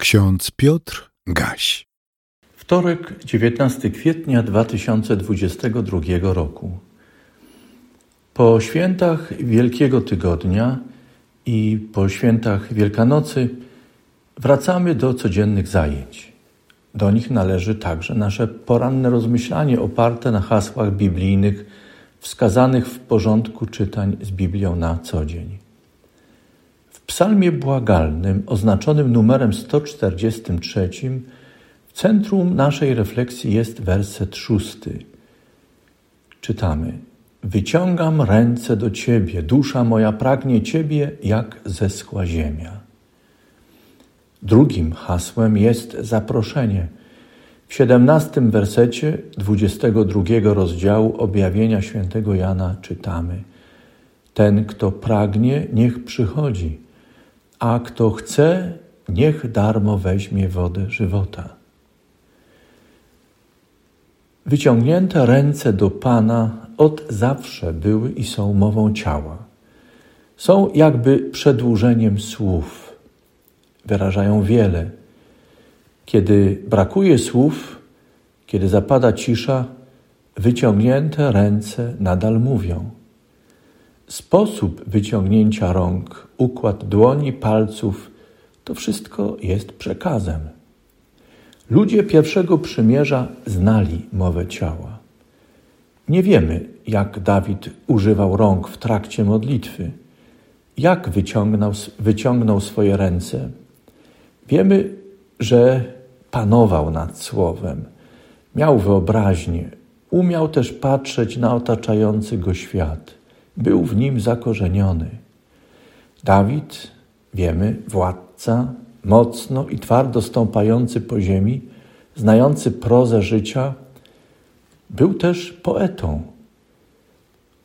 Ksiądz Piotr Gaś. Wtorek, 19 kwietnia 2022 roku. Po świętach Wielkiego Tygodnia i po świętach Wielkanocy wracamy do codziennych zajęć. Do nich należy także nasze poranne rozmyślanie oparte na hasłach biblijnych wskazanych w porządku czytań z Biblią na co dzień. Psalmie błagalnym oznaczonym numerem 143 w centrum naszej refleksji jest werset szósty. Czytamy: Wyciągam ręce do Ciebie, dusza moja pragnie Ciebie jak zeschła ziemia. Drugim hasłem jest zaproszenie. W siedemnastym wersecie 22 rozdziału objawienia świętego Jana czytamy: Ten, kto pragnie, niech przychodzi a kto chce, niech darmo weźmie wodę żywota. Wyciągnięte ręce do Pana od zawsze były i są mową ciała. Są jakby przedłużeniem słów. Wyrażają wiele. Kiedy brakuje słów, kiedy zapada cisza, wyciągnięte ręce nadal mówią. Sposób wyciągnięcia rąk, układ dłoni, palców to wszystko jest przekazem. Ludzie pierwszego przymierza znali mowę ciała. Nie wiemy, jak Dawid używał rąk w trakcie modlitwy, jak wyciągnął, wyciągnął swoje ręce. Wiemy, że panował nad słowem, miał wyobraźnię, umiał też patrzeć na otaczający go świat był w nim zakorzeniony. Dawid, wiemy, władca, mocno i twardo stąpający po ziemi, znający prozę życia, był też poetą.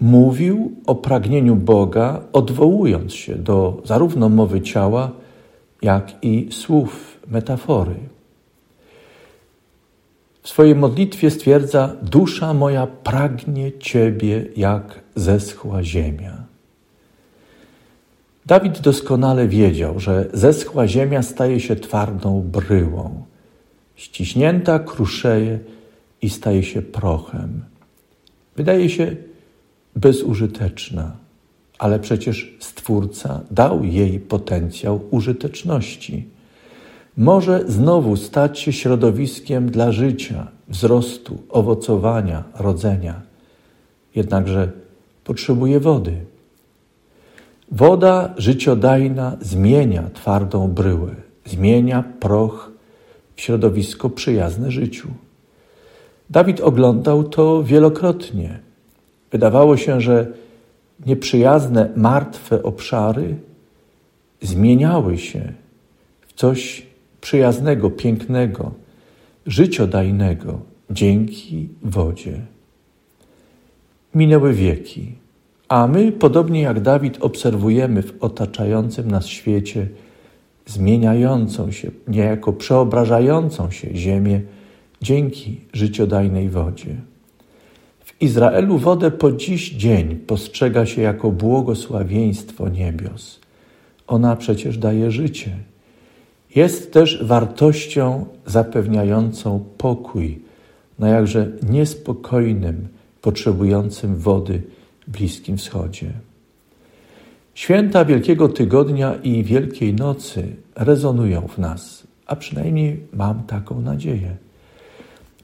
Mówił o pragnieniu Boga, odwołując się do zarówno mowy ciała, jak i słów, metafory. W swojej modlitwie stwierdza: Dusza moja pragnie Ciebie jak zeschła ziemia. Dawid doskonale wiedział, że zeschła ziemia staje się twardą bryłą, ściśnięta kruszeje i staje się prochem. Wydaje się bezużyteczna, ale przecież Stwórca dał jej potencjał użyteczności może znowu stać się środowiskiem dla życia, wzrostu, owocowania, rodzenia. Jednakże potrzebuje wody. Woda życiodajna zmienia twardą bryłę, zmienia proch w środowisko przyjazne życiu. Dawid oglądał to wielokrotnie. Wydawało się, że nieprzyjazne, martwe obszary zmieniały się w coś przyjaznego, pięknego, życiodajnego dzięki wodzie. Minęły wieki, a my, podobnie jak Dawid, obserwujemy w otaczającym nas świecie zmieniającą się, niejako przeobrażającą się ziemię dzięki życiodajnej wodzie. W Izraelu wodę po dziś dzień postrzega się jako błogosławieństwo niebios. Ona przecież daje życie jest też wartością zapewniającą pokój na jakże niespokojnym, potrzebującym wody Bliskim Wschodzie. Święta Wielkiego Tygodnia i Wielkiej Nocy rezonują w nas, a przynajmniej mam taką nadzieję.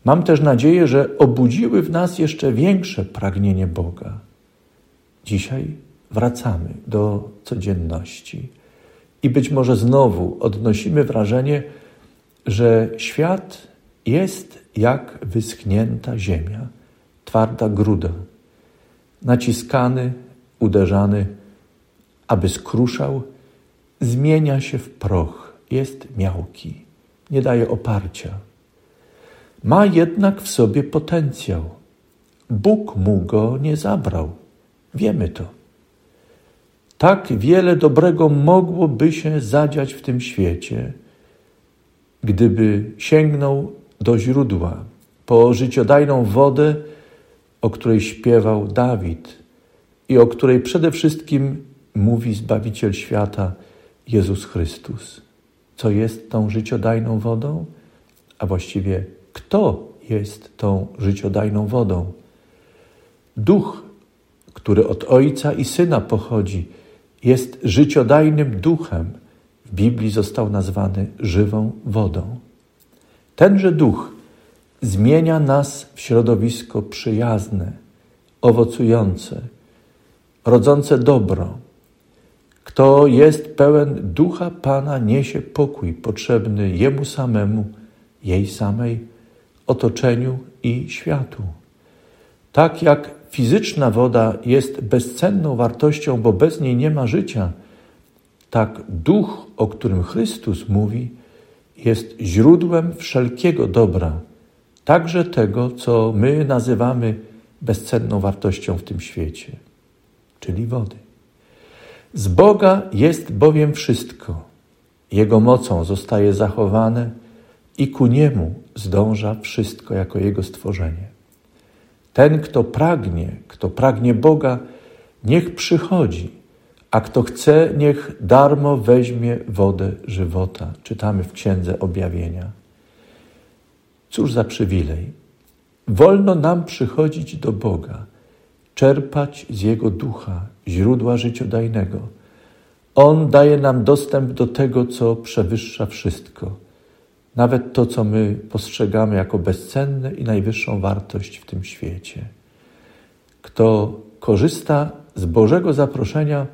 Mam też nadzieję, że obudziły w nas jeszcze większe pragnienie Boga. Dzisiaj wracamy do codzienności i być może znowu odnosimy wrażenie, że świat jest jak wyschnięta ziemia, twarda gruda, naciskany, uderzany, aby skruszał, zmienia się w proch, jest miałki, nie daje oparcia. Ma jednak w sobie potencjał. Bóg mu go nie zabrał. Wiemy to. Tak wiele dobrego mogłoby się zadziać w tym świecie, gdyby sięgnął do źródła po życiodajną wodę, o której śpiewał Dawid i o której przede wszystkim mówi Zbawiciel świata Jezus Chrystus. co jest tą życiodajną wodą, a właściwie kto jest tą życiodajną wodą. Duch, który od Ojca i Syna pochodzi, jest życiodajnym duchem. W Biblii został nazwany żywą wodą. Tenże duch zmienia nas w środowisko przyjazne, owocujące, rodzące dobro. Kto jest pełen ducha Pana, niesie pokój potrzebny Jemu samemu, jej samej, otoczeniu i światu. Tak jak fizyczna woda jest bezcenną wartością, bo bez niej nie ma życia, tak duch, o którym Chrystus mówi, jest źródłem wszelkiego dobra, także tego, co my nazywamy bezcenną wartością w tym świecie, czyli wody. Z Boga jest bowiem wszystko. Jego mocą zostaje zachowane i ku Niemu zdąża wszystko jako Jego stworzenie. Ten, kto pragnie, kto pragnie Boga, niech przychodzi, a kto chce, niech darmo weźmie wodę żywota. Czytamy w Księdze Objawienia. Cóż za przywilej. Wolno nam przychodzić do Boga, czerpać z Jego ducha, źródła życiodajnego. On daje nam dostęp do tego, co przewyższa wszystko, nawet to, co my postrzegamy jako bezcenne i najwyższą wartość w tym świecie. Kto korzysta z Bożego zaproszenia,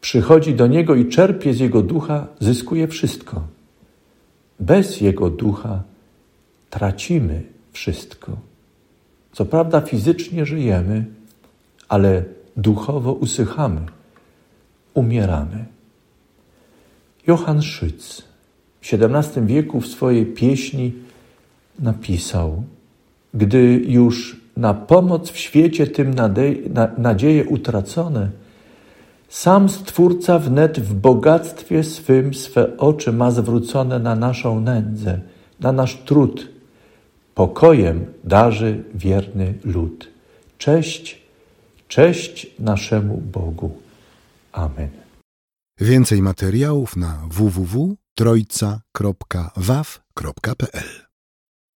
przychodzi do Niego i czerpie z Jego ducha, zyskuje wszystko. Bez Jego ducha tracimy wszystko. Co prawda fizycznie żyjemy, ale duchowo usychamy, umieramy. Johann Schütz w XVII wieku w swojej pieśni napisał: Gdy już na pomoc w świecie tym nadzieje utracone, sam Stwórca wnet w bogactwie swym swe oczy ma zwrócone na naszą nędzę, na nasz trud. Pokojem darzy wierny lud. Cześć, cześć naszemu Bogu. Amen. Więcej materiałów na www.trojca.waw.pl